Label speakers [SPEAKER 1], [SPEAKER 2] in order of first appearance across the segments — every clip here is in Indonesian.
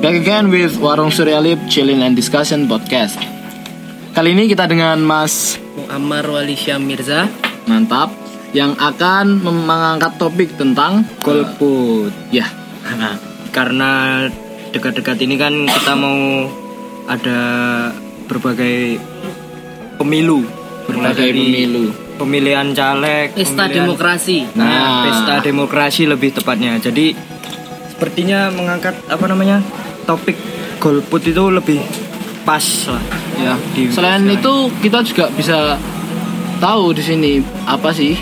[SPEAKER 1] Back again with Warung Suryalip Chilling and Discussion Podcast. Kali ini kita dengan Mas
[SPEAKER 2] Muammar Walisya Mirza
[SPEAKER 1] Mantap yang akan mengangkat topik tentang
[SPEAKER 2] golput
[SPEAKER 1] ya.
[SPEAKER 2] karena dekat-dekat ini kan kita mau ada berbagai pemilu
[SPEAKER 1] Berbagai pemilu.
[SPEAKER 2] pemilihan caleg
[SPEAKER 3] Pesta
[SPEAKER 2] pemilihan-
[SPEAKER 3] demokrasi.
[SPEAKER 2] nah,
[SPEAKER 1] Nah.
[SPEAKER 2] pesta demokrasi lebih tepatnya jadi sepertinya mengangkat apa namanya topik golput itu lebih pas lah
[SPEAKER 1] Ya.
[SPEAKER 2] Di-
[SPEAKER 1] Selain itu kita juga bisa tahu di sini apa sih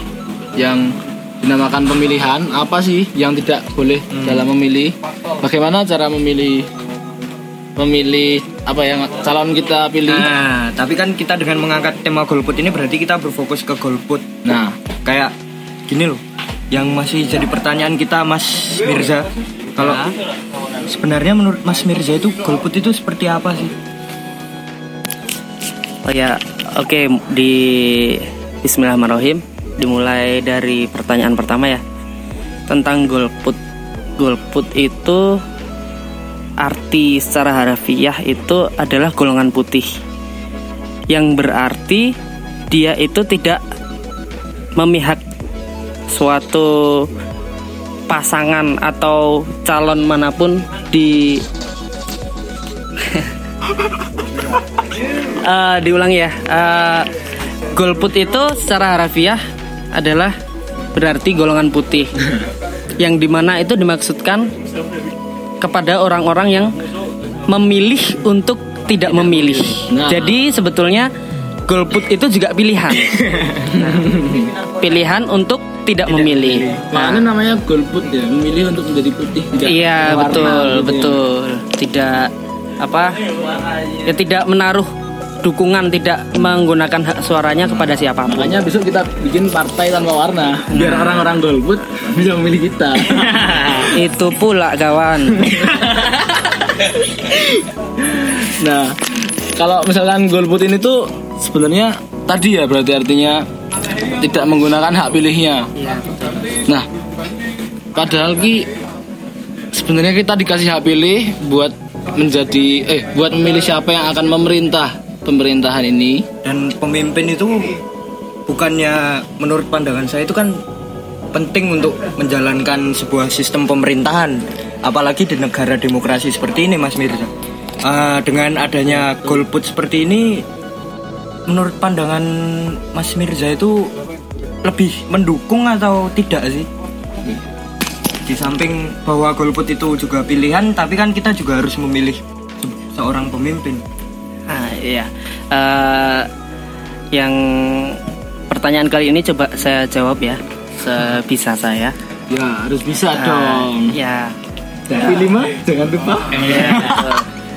[SPEAKER 1] yang dinamakan pemilihan, apa sih yang tidak boleh dalam memilih, bagaimana cara memilih memilih apa yang calon kita pilih.
[SPEAKER 2] Nah, tapi kan kita dengan mengangkat tema golput ini berarti kita berfokus ke golput.
[SPEAKER 1] Nah,
[SPEAKER 2] Kayak gini loh, yang masih jadi pertanyaan kita Mas Mirza. Kalau sebenarnya menurut Mas Mirza itu golput itu seperti apa sih?
[SPEAKER 3] Oh ya, oke di Bismillahirrahmanirrahim dimulai dari pertanyaan pertama ya tentang golput. Golput itu arti secara harafiah itu adalah golongan putih yang berarti dia itu tidak memihak suatu pasangan atau calon mana pun di Eh, diulangi ya. Eh, golput itu secara harafiah adalah berarti golongan putih. yang di mana itu dimaksudkan kepada orang-orang yang memilih untuk tidak memilih.
[SPEAKER 1] Nah.
[SPEAKER 3] Jadi sebetulnya golput itu juga pilihan. Nah, pilihan untuk tidak memilih.
[SPEAKER 1] makanya namanya golput ya, memilih untuk menjadi putih tidak
[SPEAKER 3] Iya betul
[SPEAKER 1] gitu ya.
[SPEAKER 3] betul tidak apa ya tidak menaruh dukungan tidak menggunakan hak suaranya kepada siapa pun.
[SPEAKER 1] Makanya besok kita bikin partai tanpa warna biar orang-orang golput bisa memilih kita.
[SPEAKER 3] Itu pula kawan.
[SPEAKER 1] Nah, kalau misalkan golput ini tuh sebenarnya tadi ya berarti artinya tidak menggunakan hak pilihnya.
[SPEAKER 3] Iya betul.
[SPEAKER 1] Nah, padahal ki sebenarnya kita dikasih hak pilih buat menjadi eh buat memilih siapa yang akan memerintah pemerintahan ini.
[SPEAKER 2] Dan pemimpin itu bukannya menurut pandangan saya itu kan penting untuk menjalankan sebuah sistem pemerintahan apalagi di negara demokrasi seperti ini Mas Mirza Eh, dengan adanya golput seperti ini menurut pandangan Mas Mirza itu lebih mendukung atau tidak sih di samping bahwa golput itu juga pilihan tapi kan kita juga harus memilih se- seorang pemimpin
[SPEAKER 3] Nah, iya. Eh, yang pertanyaan kali ini coba saya jawab ya sebisa saya.
[SPEAKER 1] Ya, harus bisa
[SPEAKER 3] Nah,
[SPEAKER 1] dong.
[SPEAKER 3] ya.
[SPEAKER 1] Pilih mah jangan lupa.
[SPEAKER 3] Iya, betul.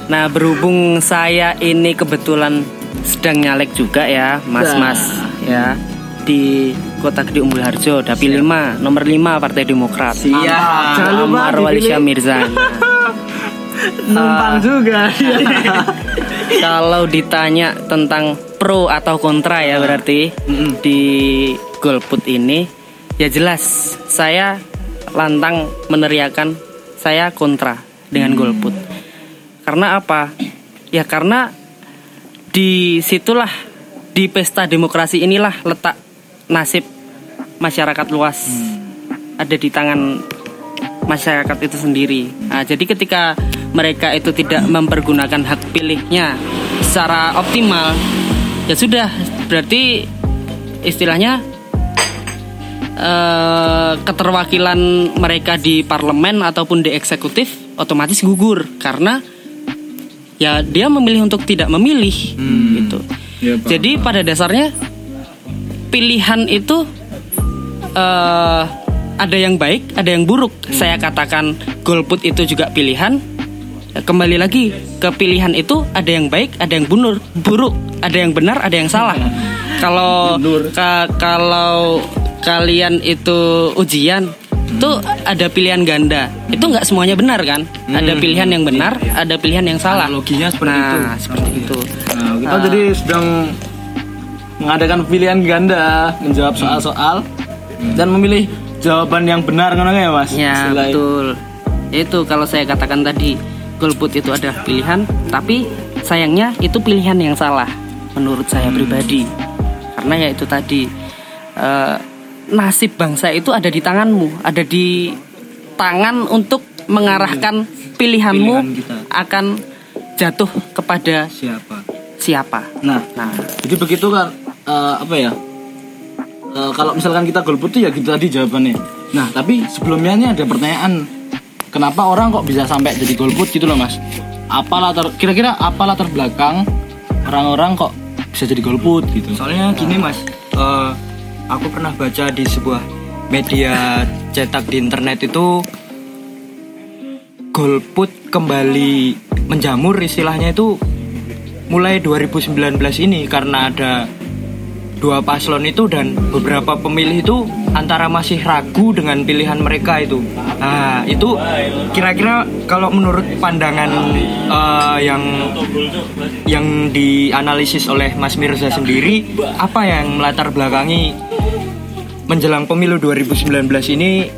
[SPEAKER 3] Nah, berhubung saya ini kebetulan sedang nyalek juga ya, Mas-mas ya di Kota Gede Umbul Harjo, Dapil 5, nomor 5 Partai Demokrat.
[SPEAKER 1] Siap. Jangan lupa dipilih.
[SPEAKER 3] Walisya Mirza.
[SPEAKER 1] Numpang juga.
[SPEAKER 3] Kalau ditanya tentang pro atau kontra ya berarti di golput ini ya jelas saya lantang meneriakan saya kontra dengan golput. Karena apa? Ya karena di situlah di pesta demokrasi inilah letak nasib masyarakat luas ada di tangan masyarakat itu sendiri. Nah, jadi ketika mereka itu tidak mempergunakan hak pilihnya secara optimal, ya sudah berarti istilahnya eh, keterwakilan mereka di parlemen ataupun di eksekutif otomatis gugur karena ya dia memilih untuk tidak memilih gitu.
[SPEAKER 1] Ya.
[SPEAKER 3] Jadi pada dasarnya pilihan itu eh ada yang baik, ada yang buruk. Saya katakan golput itu juga pilihan. Kembali lagi ke pilihan itu ada yang baik, ada yang bunur, buruk, ada yang benar, ada yang salah. Kalau ka- kalau kalian itu ujian itu ada pilihan ganda. Itu nggak semuanya benar kan? Ada pilihan yang benar, ada pilihan yang salah.
[SPEAKER 2] Analoginya seperti
[SPEAKER 3] nah,
[SPEAKER 2] itu.
[SPEAKER 3] seperti itu.
[SPEAKER 1] Nah, kita jadi sedang mengadakan pilihan ganda, menjawab soal-soal dan memilih jawaban yang benar ngono ya, Mas?
[SPEAKER 3] Ya
[SPEAKER 1] Istilahnya.
[SPEAKER 3] betul. Itu kalau saya katakan tadi golput itu adalah pilihan, tapi sayangnya itu pilihan yang salah menurut saya pribadi. Karena ya itu tadi eh, nasib bangsa itu ada di tanganmu, ada di tangan untuk mengarahkan pilihanmu
[SPEAKER 2] Pilihan kita.
[SPEAKER 3] akan jatuh kepada
[SPEAKER 2] Siapa?
[SPEAKER 3] siapa.
[SPEAKER 1] Nah,
[SPEAKER 3] Nah,
[SPEAKER 1] jadi begitu kan eh, apa ya? Eh, kalau misalkan kita golput tuh ya gitu tadi jawabannya. Nah, tapi sebelumnya ini ada pertanyaan. Kenapa orang kok bisa sampai jadi golput gitu loh, Mas? Apa latar kira-kira apa latar belakang orang-orang kok bisa jadi golput gitu?
[SPEAKER 2] Soalnya gini mas, eh, aku pernah baca di sebuah media cetak di internet itu golput kembali menjamur istilahnya itu mulai 2019 ini karena ada dua paslon itu dan beberapa pemilih itu antara masih ragu dengan pilihan mereka itu. Nah itu kira-kira kalau menurut pandangan eh, yang yang dianalisis oleh Mas Mirza sendiri apa yang melatar belakangi menjelang pemilu 2019 ini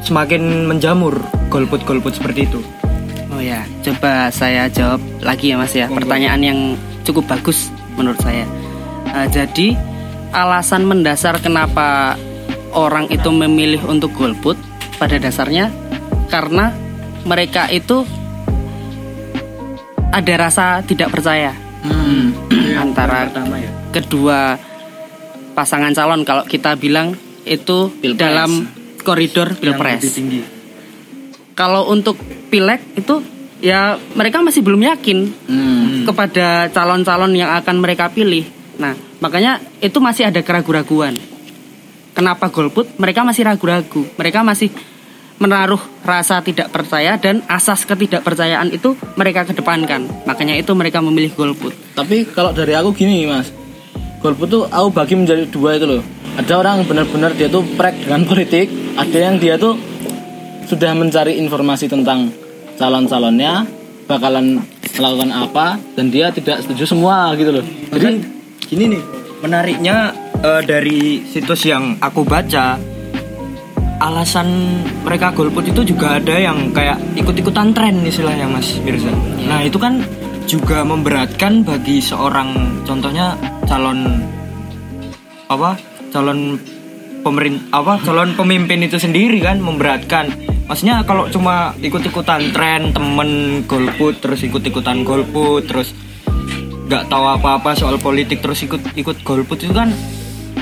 [SPEAKER 2] semakin menjamur golput-golput seperti itu.
[SPEAKER 3] oh ya, coba saya jawab lagi ya Mas ya. Pertanyaan yang cukup bagus menurut saya. Eh, jadi alasan mendasar kenapa orang itu memilih untuk golput pada dasarnya karena mereka itu ada rasa tidak percaya
[SPEAKER 1] Hmm.
[SPEAKER 3] antara kedua pasangan calon kalau kita bilang itu
[SPEAKER 1] Pilpres.
[SPEAKER 3] dalam koridor pilpres. Kalau untuk pileg itu ya mereka masih belum yakin
[SPEAKER 1] Hmm.
[SPEAKER 3] kepada calon-calon yang akan mereka pilih. Nah, makanya itu masih ada keraguan-raguan. Kenapa golput? Mereka masih ragu-ragu. Mereka masih menaruh rasa tidak percaya dan asas ketidakpercayaan itu mereka kedepankan. Makanya itu mereka memilih golput.
[SPEAKER 1] Tapi kalau dari aku gini mas Golput tuh aku bagi menjadi dua itu loh Ada orang benar-benar dia tuh prek dengan politik Ada yang dia tuh sudah mencari informasi tentang calon-calonnya Bakalan melakukan apa Dan dia tidak setuju semua gitu loh
[SPEAKER 2] Jadi gini nih, menariknya eh, dari situs yang aku baca, alasan mereka golput itu juga ada yang kayak ikut-ikutan tren istilahnya Mas Mirza. Nah itu kan juga memberatkan bagi seorang contohnya calon apa calon pemerin apa calon pemimpin itu sendiri kan memberatkan maksudnya kalau cuma ikut-ikutan tren temen golput terus ikut-ikutan golput terus nggak tahu apa-apa soal politik terus ikut ikut golput itu kan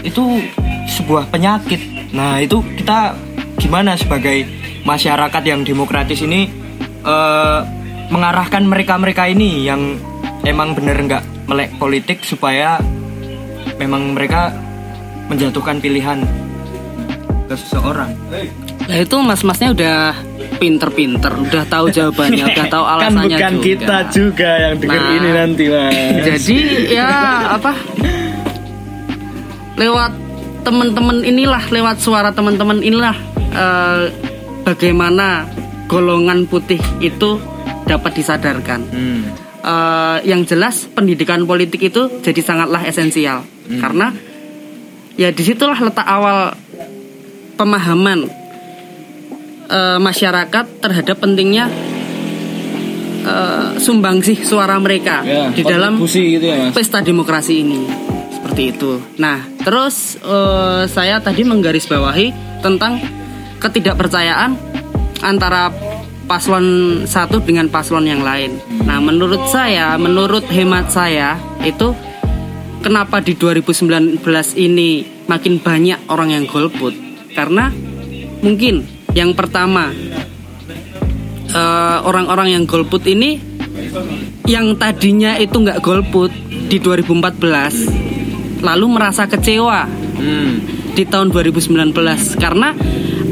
[SPEAKER 2] itu sebuah penyakit. Nah itu kita gimana sebagai masyarakat yang demokratis ini eh, mengarahkan mereka-mereka ini yang emang bener nggak melek politik supaya memang mereka menjatuhkan pilihan ke seseorang?
[SPEAKER 3] Nah itu mas-masnya udah pinter-pinter, udah tahu jawabannya, udah tahu
[SPEAKER 1] Kan
[SPEAKER 3] alasannya
[SPEAKER 1] bukan
[SPEAKER 3] juga.
[SPEAKER 1] kita juga yang denger
[SPEAKER 3] Nah.
[SPEAKER 1] ini nanti mas
[SPEAKER 3] Jadi ya apa? Lewat teman-teman inilah, lewat suara teman-teman inilah eh, bagaimana golongan putih itu dapat disadarkan.
[SPEAKER 2] hmm.
[SPEAKER 3] Eh, yang jelas pendidikan politik itu jadi sangatlah esensial karena ya di situlah letak awal pemahaman eh, masyarakat terhadap pentingnya eh, sumbangsih suara mereka
[SPEAKER 1] ya,
[SPEAKER 3] di dalam
[SPEAKER 1] gitu ya mas
[SPEAKER 3] pesta demokrasi ini seperti itu. Nah, terus eh, saya tadi menggarisbawahi tentang ketidakpercayaan antara paslon satu dengan paslon yang lain. Nah, menurut saya, menurut hemat saya itu kenapa di 2019 ini makin banyak orang yang golput? Karena mungkin yang pertama eh, orang-orang yang golput ini yang tadinya itu nggak golput di 2014 lalu merasa kecewa
[SPEAKER 1] hmm.
[SPEAKER 3] di tahun 2019 karena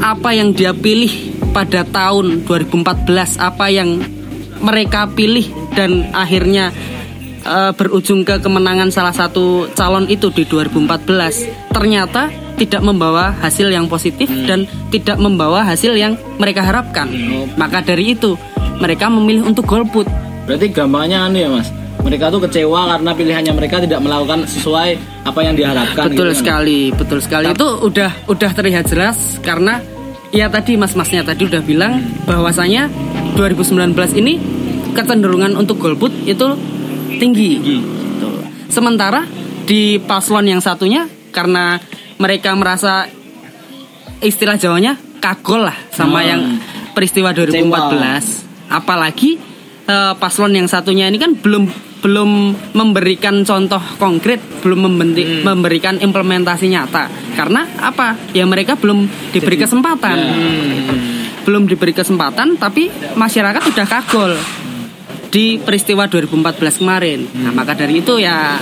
[SPEAKER 3] apa yang dia pilih pada tahun 2014 apa yang mereka pilih dan akhirnya eh, berujung ke kemenangan salah satu calon itu di 2014 ternyata tidak membawa hasil yang positif dan tidak membawa hasil yang mereka harapkan. Maka dari itu mereka memilih untuk golput.
[SPEAKER 1] Berarti gampangnya anu ya mas? Mereka tuh kecewa karena pilihannya mereka tidak melakukan sesuai apa yang diharapkan
[SPEAKER 3] betul
[SPEAKER 1] gitu kan?
[SPEAKER 3] sekali betul sekali. Itu udah udah terlihat jelas karena ya tadi mas-masnya tadi udah bilang bahwasanya 2019 ini kecenderungan untuk golput itu tinggi. Gitu. Sementara di paslon yang satunya karena mereka merasa istilah Jawanya kagol lah sama
[SPEAKER 1] Hmm.
[SPEAKER 3] yang peristiwa 2014. Apalagi eh, paslon yang satunya ini kan belum belum memberikan contoh konkret, belum membenti- memberikan implementasi nyata. Karena apa? Ya mereka belum diberi kesempatan. Belum diberi kesempatan tapi masyarakat sudah kagol di peristiwa 2014 kemarin. Nah, maka dari itu ya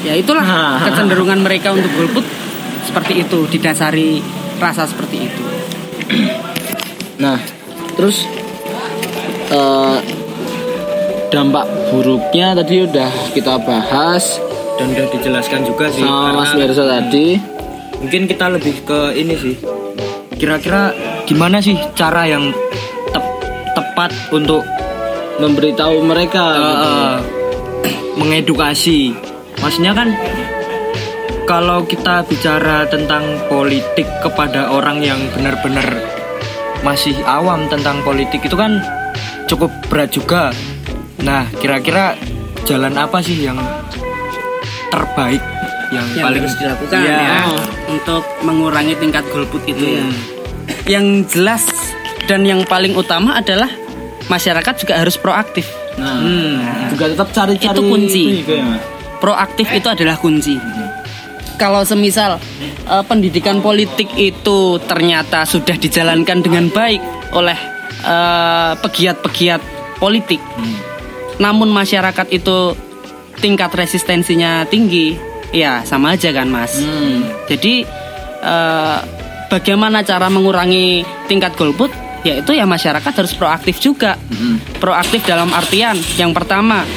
[SPEAKER 3] ya itulah kecenderungan mereka untuk golput seperti itu didasari rasa seperti itu.
[SPEAKER 1] Nah, terus eh, dampak buruknya tadi udah kita bahas
[SPEAKER 2] dan udah dijelaskan juga sih
[SPEAKER 1] sama Mas Mirza tadi.
[SPEAKER 2] mungkin kita lebih ke ini sih kira-kira gimana sih cara yang tep- tepat untuk
[SPEAKER 1] Memberitahu mereka.
[SPEAKER 2] eh,
[SPEAKER 1] gitu.
[SPEAKER 2] eh, mengedukasi maksudnya kan kalau kita bicara tentang politik kepada orang yang benar-benar masih awam tentang politik itu kan cukup berat juga nah kira-kira jalan apa sih yang terbaik yang,
[SPEAKER 3] Yang
[SPEAKER 2] paling
[SPEAKER 3] harus dilakukan
[SPEAKER 2] Iya.
[SPEAKER 3] ya untuk mengurangi tingkat golput itu ya.
[SPEAKER 2] Hmm.
[SPEAKER 3] Yang jelas dan yang paling utama adalah masyarakat juga harus proaktif.
[SPEAKER 1] Nah,
[SPEAKER 2] Hmm.
[SPEAKER 1] juga tetap cari-cari
[SPEAKER 3] Itu kunci.
[SPEAKER 1] juga ya.
[SPEAKER 3] Proaktif itu adalah kunci. Kalau semisal eh, pendidikan politik itu ternyata sudah dijalankan dengan baik oleh eh, pegiat-pegiat politik, namun masyarakat itu tingkat resistensinya tinggi, ya sama aja kan mas.
[SPEAKER 1] Hmm.
[SPEAKER 3] Jadi eh, bagaimana cara mengurangi tingkat golput? Yaitu ya masyarakat harus proaktif juga. Proaktif dalam artian yang pertama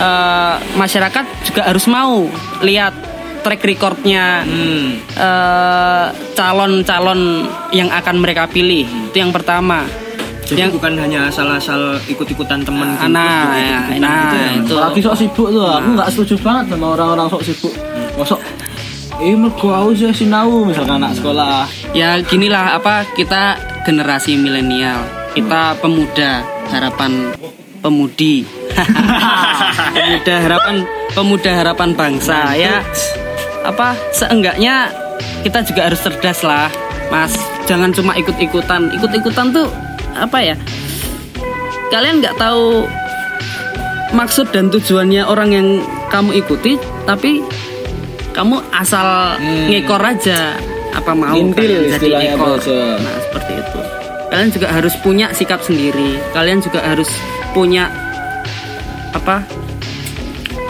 [SPEAKER 3] eh, masyarakat juga harus mau lihat track recordnya
[SPEAKER 2] Hmm.
[SPEAKER 3] eh, calon-calon yang akan mereka pilih. Itu yang pertama.
[SPEAKER 2] Jadi
[SPEAKER 3] yang
[SPEAKER 2] bukan hanya asal-asal ikut-ikutan temen
[SPEAKER 3] Ah, nah, ya, nah, itu.
[SPEAKER 1] Apalagi sok sibuk tuh, aku nggak setuju banget sama orang-orang sok sibuk. Masuk, eh mergo aku sih sinau misalkan anak sekolah.
[SPEAKER 3] Ya ginilah apa kita generasi milenial, kita pemuda harapan pemudi, pemuda harapan pemuda harapan bangsa ya apa seenggaknya kita juga harus cerdas lah, mas. Jangan cuma ikut-ikutan, ikut-ikutan tuh apa ya? Kalian nggak tahu maksud dan tujuannya orang yang kamu ikuti, tapi kamu asal ngekor aja apa mau kalian jadi
[SPEAKER 1] istilahnya
[SPEAKER 3] ekor
[SPEAKER 1] bahasa.
[SPEAKER 3] nah seperti itu kalian juga harus punya sikap sendiri kalian juga harus punya apa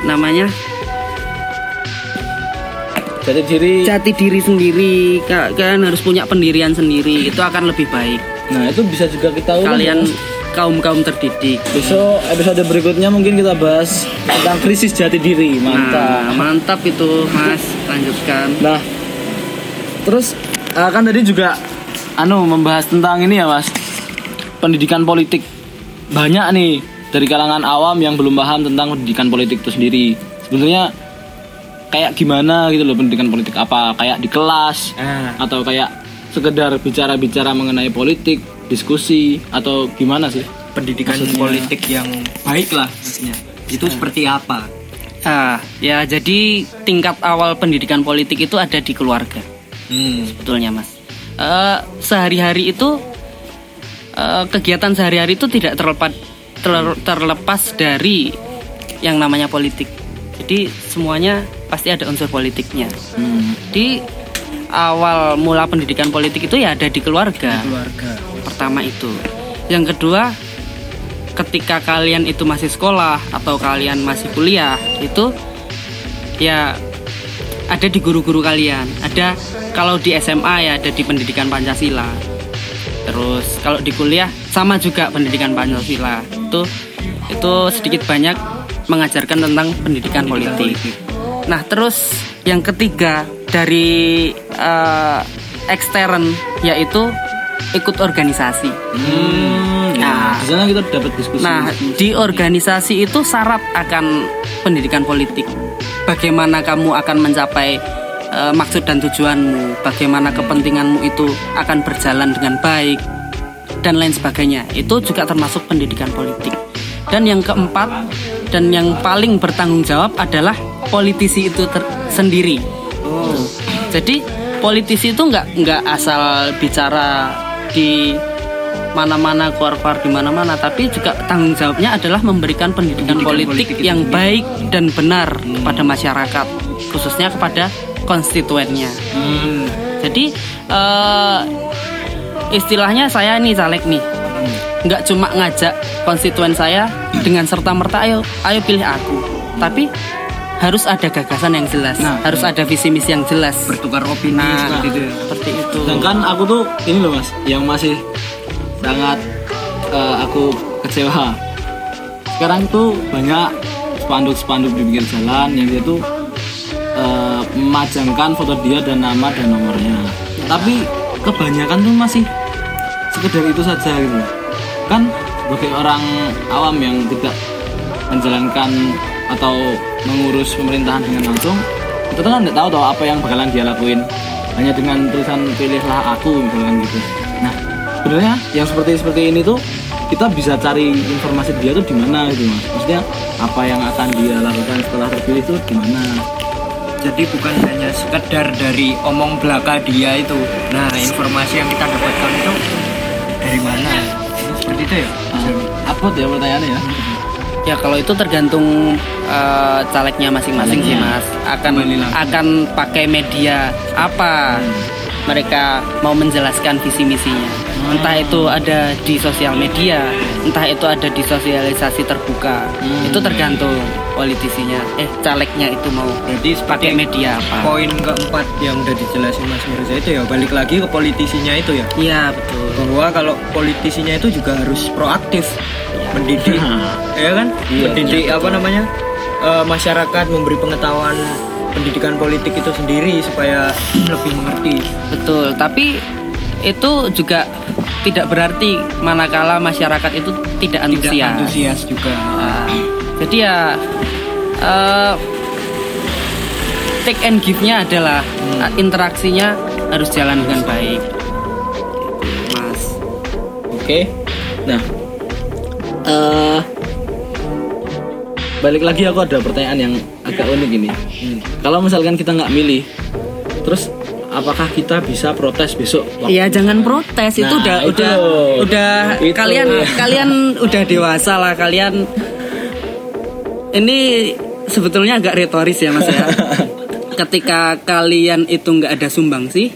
[SPEAKER 3] namanya
[SPEAKER 1] Jadi diri.
[SPEAKER 3] jati diri sendiri. Ka- kalian harus punya pendirian sendiri. Itu akan lebih baik.
[SPEAKER 1] Nah itu bisa juga kita ulas,
[SPEAKER 3] kalian kaum kaum terdidik.
[SPEAKER 1] Besok episode berikutnya mungkin kita bahas tentang krisis jati diri. Mantap.
[SPEAKER 3] nah, mantap itu mas. Lanjutkan.
[SPEAKER 1] Nah, terus eh, kan tadi juga anu membahas tentang ini ya mas, pendidikan politik. Banyak nih dari kalangan awam yang belum paham tentang pendidikan politik itu sendiri. Sebenarnya kayak gimana gitu loh pendidikan politik apa kayak di kelas
[SPEAKER 2] Ah.
[SPEAKER 1] atau kayak sekedar bicara-bicara mengenai politik, diskusi atau gimana sih?
[SPEAKER 2] pendidikan
[SPEAKER 1] Maksudnya-
[SPEAKER 2] politik yang baik lah maksudnya. Itu seperti apa?
[SPEAKER 3] Ah ya jadi tingkat awal pendidikan politik itu ada di keluarga.
[SPEAKER 2] Hmm.
[SPEAKER 3] sebetulnya mas. Eh, sehari-hari itu eh, kegiatan sehari-hari itu tidak terlepas ter- terlepas dari yang namanya politik. Jadi semuanya pasti ada unsur politiknya.
[SPEAKER 1] Hmm.
[SPEAKER 3] di awal mula pendidikan politik itu ya ada di keluarga.
[SPEAKER 2] Keluarga.
[SPEAKER 3] Pertama itu. Yang kedua ketika kalian itu masih sekolah atau kalian masih kuliah itu ya ada di guru-guru kalian. Ada kalau di SMA ya ada di pendidikan Pancasila. Terus kalau di kuliah sama juga pendidikan Pancasila. Itu itu sedikit banyak mengajarkan tentang pendidikan politik nah terus yang ketiga dari eh, ekstern yaitu ikut organisasi
[SPEAKER 1] Hmm,
[SPEAKER 3] Nah.
[SPEAKER 1] di sana kita dapat diskusi.
[SPEAKER 3] Nah, di organisasi itu syarat akan pendidikan politik. Bagaimana kamu akan mencapai eh, maksud dan tujuanmu, bagaimana kepentinganmu itu akan berjalan dengan baik dan lain sebagainya. Itu juga termasuk pendidikan politik. Dan yang keempat dan yang paling bertanggung jawab adalah politisi itu ter- sendiri. Tuh. Jadi politisi itu nggak nggak asal bicara di mana-mana keluar-keluar di mana-mana, tapi juga tanggung jawabnya adalah memberikan pendidikan, politik, yang baik dan benar kepada masyarakat, khususnya kepada konstituennya. Jadi eh, istilahnya saya nih caleg nih, nggak cuma ngajak konstituen saya dengan serta merta ayo ayo pilih aku, tapi harus ada gagasan yang jelas,
[SPEAKER 1] Nah,
[SPEAKER 3] harus ada visi misi yang jelas.
[SPEAKER 2] bertukar opini
[SPEAKER 3] Nah,
[SPEAKER 2] seperti itu ya.
[SPEAKER 3] seperti itu.
[SPEAKER 1] Sedangkan aku tuh ini loh mas, yang masih sangat eh, aku kecewa. Sekarang tuh banyak spanduk-spanduk di pinggir jalan yang dia tuh eh, memajangkan foto dia dan nama dan nomornya. Tapi kebanyakan tuh masih sekedar itu saja gitu. Kan sebagai orang awam yang tidak menjalankan atau mengurus pemerintahan dengan langsung, kita tuh kan nggak tahu tau apa yang bakalan dia lakuin. Hanya dengan tulisan pilihlah aku misalkan gitu. Nah, sebenarnya yang seperti seperti ini tuh kita bisa cari informasi dia tuh di mana gitu mas. Maksudnya apa yang akan dia lakukan setelah terpilih tuh di mana?
[SPEAKER 2] Jadi bukan hanya sekedar dari omong belaka dia itu. Nah, informasi yang kita dapatkan itu dari mana? Seperti itu ya.
[SPEAKER 1] Ah, upload ya pertanyaannya ya.
[SPEAKER 3] Ya kalau itu tergantung eh, calegnya masing-masing sih mas. Akan akan pakai media apa mereka mau menjelaskan visi misinya. Entah itu ada di sosial media, entah itu ada di sosialisasi terbuka.
[SPEAKER 1] Hmm.
[SPEAKER 3] Itu tergantung politisinya. Eh calegnya itu mau
[SPEAKER 2] Berarti
[SPEAKER 3] pakai media apa?
[SPEAKER 2] poin keempat yang udah dijelasin Mas Mirza itu ya balik lagi ke politisinya itu ya.
[SPEAKER 3] Iya betul.
[SPEAKER 2] Bahwa kalau politisinya itu juga harus proaktif mendidik, ya kan?
[SPEAKER 1] Iya,
[SPEAKER 2] mendidik apa namanya eh, masyarakat memberi pengetahuan pendidikan politik itu sendiri supaya lebih mengerti.
[SPEAKER 3] Betul, tapi itu juga tidak berarti manakala masyarakat itu tidak
[SPEAKER 2] Tidak
[SPEAKER 3] antusias.
[SPEAKER 2] antusias juga.
[SPEAKER 3] Nah, jadi ya eh, take and give-nya adalah eh, interaksinya harus jalan dengan baik. Mas.
[SPEAKER 1] Oke. Nah, eh balik lagi aku ada pertanyaan yang agak unik ini. Kalau misalkan kita nggak milih, terus apakah kita bisa protes besok?
[SPEAKER 3] Iya jangan protes itu
[SPEAKER 1] Nah,
[SPEAKER 3] udah
[SPEAKER 1] itu
[SPEAKER 3] udah udah
[SPEAKER 1] Itu.
[SPEAKER 3] kalian kalian udah dewasa lah kalian ini sebetulnya agak retoris ya mas ya ketika kalian itu nggak ada sumbang sih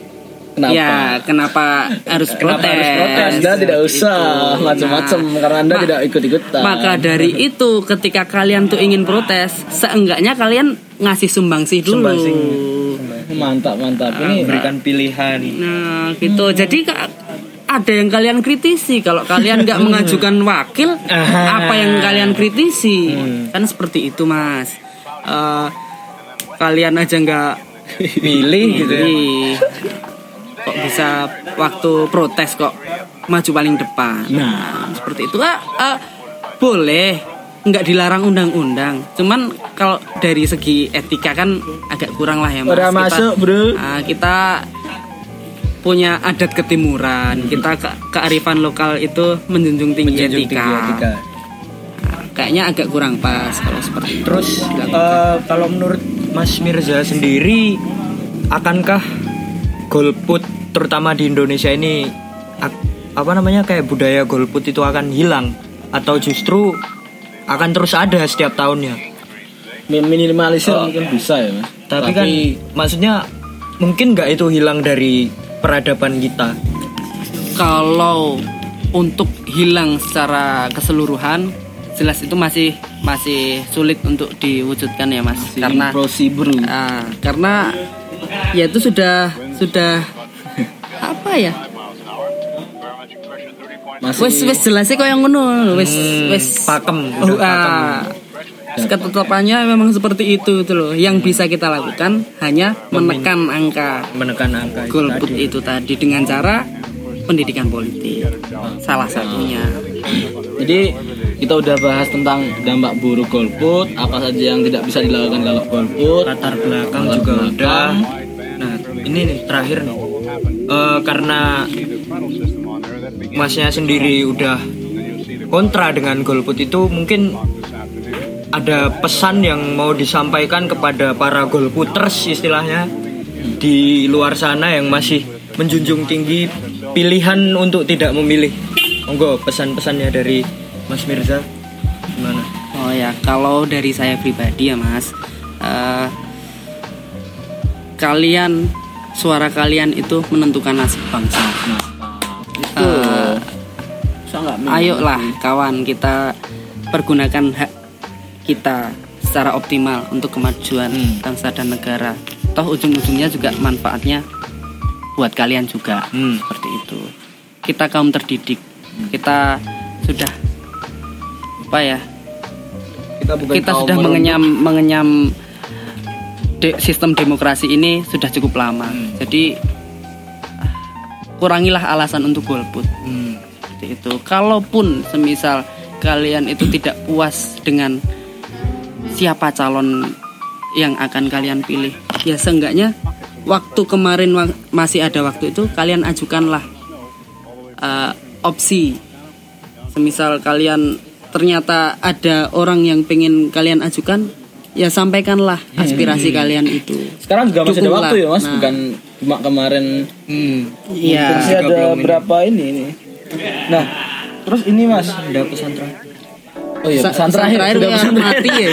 [SPEAKER 1] Kenapa?
[SPEAKER 3] ya kenapa harus
[SPEAKER 2] Kenapa
[SPEAKER 3] protes,
[SPEAKER 2] harus protes?
[SPEAKER 1] Anda tidak usah
[SPEAKER 3] Itu.
[SPEAKER 1] macam-macam
[SPEAKER 3] Nah,
[SPEAKER 1] karena Anda
[SPEAKER 3] ma-
[SPEAKER 1] tidak ikut-ikutan.
[SPEAKER 3] maka dari itu ketika kalian tuh ingin protes seenggaknya kalian ngasih sumbangsi dulu
[SPEAKER 2] Sumbangsi.
[SPEAKER 1] mantap mantap ini
[SPEAKER 2] Memberikan pilihan.
[SPEAKER 3] Nah, gitu. Jadi ka- ada yang kalian kritisi kalau kalian nggak mengajukan wakil, apa yang kalian kritisi? Kan seperti itu, Mas. Eh, kalian aja nggak
[SPEAKER 2] Milih gitu ya.
[SPEAKER 3] Kok bisa waktu protes kok maju paling depan.
[SPEAKER 1] Nah.
[SPEAKER 3] seperti itu ah, ah, boleh nggak dilarang undang-undang. Cuman kalau dari segi etika kan agak kurang lah ya mas.
[SPEAKER 1] Udah
[SPEAKER 3] Kita-
[SPEAKER 1] masuk, bro.
[SPEAKER 3] Ah, kita punya adat ketimuran. Kita ke kearifan lokal itu menjunjung tinggi
[SPEAKER 2] Menjunjung
[SPEAKER 3] etika.
[SPEAKER 2] tinggi etika.
[SPEAKER 3] Ah, kayaknya agak kurang pas kalau seperti itu.
[SPEAKER 2] Terus eh, kalau menurut Mas Mirza sendiri akankah golput terutama di Indonesia ini apa namanya kayak budaya golput itu akan hilang atau justru akan terus ada setiap tahunnya?
[SPEAKER 1] Mi- minimalisir mungkin bisa ya mas.
[SPEAKER 2] Tapi, kan maksudnya mungkin nggak itu hilang dari peradaban kita.
[SPEAKER 3] kalau untuk hilang secara keseluruhan jelas itu masih masih sulit untuk diwujudkan ya mas karena
[SPEAKER 1] impossible.
[SPEAKER 3] ah, karena ya itu sudah sudah apa ya?
[SPEAKER 1] Masih
[SPEAKER 3] wes wes jelasnya kok yang ngono. Wes
[SPEAKER 2] Hmm,
[SPEAKER 3] wes
[SPEAKER 2] pakem,
[SPEAKER 3] oh,
[SPEAKER 2] udah pakem.
[SPEAKER 3] ah, memang seperti itu itu loh. Yang bisa kita lakukan hanya menekan angka.
[SPEAKER 2] menekan angka itu
[SPEAKER 3] golput
[SPEAKER 2] tadi.
[SPEAKER 3] itu tadi dengan cara pendidikan politik. Salah satunya.
[SPEAKER 1] Jadi kita udah bahas tentang dampak buruk golput, apa saja yang tidak bisa dilakukan kalau golput,
[SPEAKER 2] latar belakang
[SPEAKER 1] latar
[SPEAKER 2] juga
[SPEAKER 1] belakang,
[SPEAKER 2] udah ini nih terakhir nih Eh, karena masnya sendiri udah kontra dengan golput itu mungkin ada pesan yang mau disampaikan kepada para golputers istilahnya di luar sana yang masih menjunjung tinggi pilihan untuk tidak memilih. Monggo pesan-pesannya dari Mas Mirza gimana?
[SPEAKER 3] Oh ya, kalau dari saya pribadi ya Mas, eh, kalian suara kalian itu menentukan nasib bangsa.
[SPEAKER 1] Itu
[SPEAKER 3] Eh,
[SPEAKER 1] sangat
[SPEAKER 3] ayolah kawan kita pergunakan hak kita secara optimal untuk kemajuan
[SPEAKER 1] Hmm.
[SPEAKER 3] bangsa dan negara. Toh ujung-ujungnya juga manfaatnya buat kalian juga.
[SPEAKER 2] Hmm.
[SPEAKER 3] Seperti itu. Kita kaum terdidik, kita sudah apa ya?
[SPEAKER 2] kita bukan
[SPEAKER 3] kita sudah mengenyam mengenyam de- sistem demokrasi ini sudah cukup lama. Jadi ah, kurangilah alasan untuk golput.
[SPEAKER 2] Hmm.
[SPEAKER 3] Seperti itu. Kalaupun semisal kalian itu tidak puas dengan siapa calon yang akan kalian pilih, ya seenggaknya waktu kemarin wa- masih ada waktu itu kalian ajukanlah eh, opsi. Semisal kalian ternyata ada orang yang pengen kalian ajukan, ya sampaikanlah aspirasi kalian itu.
[SPEAKER 1] Sekarang juga masih ada
[SPEAKER 3] Dukunglah.
[SPEAKER 1] waktu ya mas,
[SPEAKER 3] Nah.
[SPEAKER 1] bukan cuma kemarin.
[SPEAKER 2] Hmm.
[SPEAKER 3] Iya.
[SPEAKER 1] Masih
[SPEAKER 2] juga
[SPEAKER 1] ada berapa ini ini. Nah, terus ini mas.
[SPEAKER 2] ada pesan terakhir
[SPEAKER 1] Oh iya,
[SPEAKER 3] Sa-
[SPEAKER 1] pesan
[SPEAKER 3] pesan
[SPEAKER 1] terakhir.
[SPEAKER 3] terakhir
[SPEAKER 1] Sudah
[SPEAKER 3] ya,
[SPEAKER 1] pesan terakhir.
[SPEAKER 3] mati ya.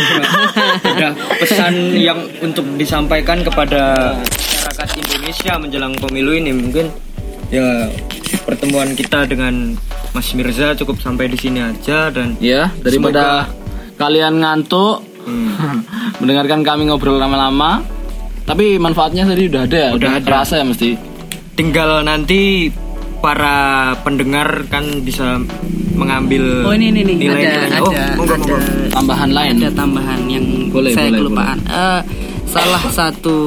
[SPEAKER 2] ada pesan yang untuk disampaikan kepada masyarakat Indonesia menjelang pemilu ini mungkin ya pertemuan kita dengan Mas Mirza cukup sampai di sini aja dan
[SPEAKER 1] Ya, daripada kalian ngantuk
[SPEAKER 2] Hmm.
[SPEAKER 1] mendengarkan kami ngobrol lama-lama. Tapi manfaatnya tadi udah ada ya,
[SPEAKER 2] Udah ada.
[SPEAKER 1] terasa ya mesti.
[SPEAKER 2] tinggal nanti para pendengar kan bisa mengambil
[SPEAKER 3] Oh ini ini nih ada
[SPEAKER 2] nilai-nilainya.
[SPEAKER 3] ada,
[SPEAKER 2] Oh, monggo,
[SPEAKER 3] ada
[SPEAKER 2] monggo.
[SPEAKER 1] Tambahan lain.
[SPEAKER 3] ada tambahan yang
[SPEAKER 1] Boleh,
[SPEAKER 3] saya
[SPEAKER 1] boleh,
[SPEAKER 3] kelupaan. Eh, salah satu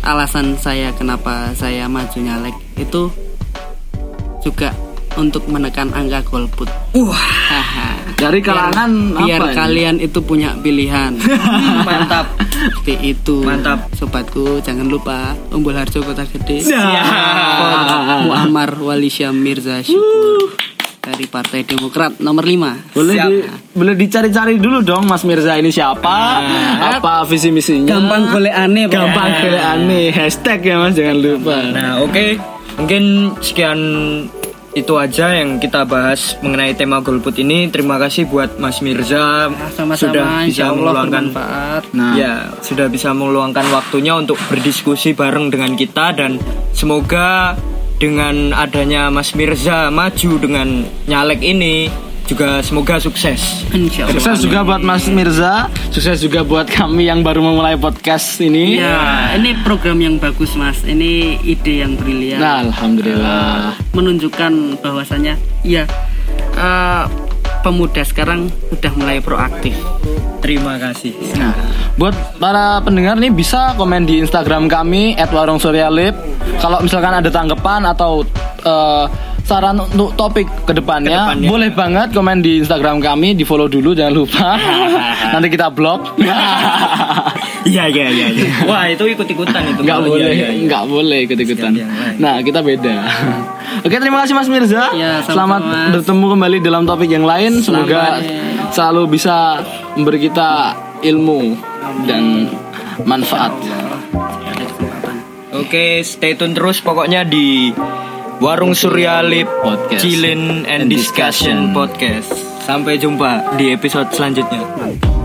[SPEAKER 3] alasan saya kenapa saya maju nyalek itu juga untuk menekan angka golput.
[SPEAKER 2] Wah.
[SPEAKER 1] Dari kalangan
[SPEAKER 3] biar
[SPEAKER 1] apa ini?
[SPEAKER 3] kalian itu punya pilihan.
[SPEAKER 2] mantap.
[SPEAKER 3] Seperti itu.
[SPEAKER 2] Mantap.
[SPEAKER 3] Sobatku, jangan lupa Umbul Harjo Kota Gede.
[SPEAKER 2] Siap.
[SPEAKER 3] Muammar Wali Syam Mirza Syukur dari Partai Demokrat nomor 5.
[SPEAKER 1] Boleh
[SPEAKER 2] Siap.
[SPEAKER 1] di, boleh dicari-cari dulu dong Mas Mirza ini siapa? apa visi misinya?
[SPEAKER 3] Gampang golek aneh.
[SPEAKER 1] Gampang golek aneh. Hashtag ya Mas jangan lupa.
[SPEAKER 2] Nah, oke. Mungkin sekian itu aja yang kita bahas mengenai tema golput ini. Terima kasih buat Mas Mirza
[SPEAKER 3] Sama-sama
[SPEAKER 2] sudah bisa
[SPEAKER 3] Allah
[SPEAKER 2] meluangkan
[SPEAKER 3] bermanfaat.
[SPEAKER 1] Nah.
[SPEAKER 2] ya sudah bisa meluangkan waktunya untuk berdiskusi bareng dengan kita dan semoga dengan adanya Mas Mirza maju dengan nyalek ini juga semoga sukses.
[SPEAKER 3] Insya Allah.
[SPEAKER 1] Sukses juga buat Mas Mirza, sukses juga buat kami yang baru memulai podcast ini.
[SPEAKER 3] Ya, ini program yang bagus mas. Ini ide yang brilian.
[SPEAKER 1] Nah, alhamdulillah.
[SPEAKER 3] menunjukkan bahwasannya ya eh, pemuda sekarang sudah mulai proaktif.
[SPEAKER 2] Terima kasih.
[SPEAKER 1] Nah, buat para pendengar nih bisa komen di Instagram kami @warungsuryalip. Kalau misalkan ada tanggapan atau eh, saran untuk topik ke
[SPEAKER 2] depannya, Ke depannya.
[SPEAKER 1] boleh banget komen di Instagram kami, di follow dulu jangan lupa. Nanti kita blog.
[SPEAKER 2] Iya iya iya. iya. Wah itu ikut ikutan itu.
[SPEAKER 1] Nggak
[SPEAKER 2] Iya,
[SPEAKER 1] boleh,
[SPEAKER 2] iya.
[SPEAKER 1] nggak boleh
[SPEAKER 2] yang lain.
[SPEAKER 1] Nah, kita beda. Oke, terima kasih Mas Mirza.
[SPEAKER 3] Ya, sama-sama,
[SPEAKER 1] Selamat
[SPEAKER 3] Mas.
[SPEAKER 1] bertemu kembali dalam topik yang lain. Semoga
[SPEAKER 3] Selamat.
[SPEAKER 1] selalu bisa memberi kita ilmu dan manfaat.
[SPEAKER 2] Oke, stay tune terus pokoknya di Warung Suryalip
[SPEAKER 1] Podcast.
[SPEAKER 2] Chillin and Discussion Podcast. Sampai jumpa di episode selanjutnya.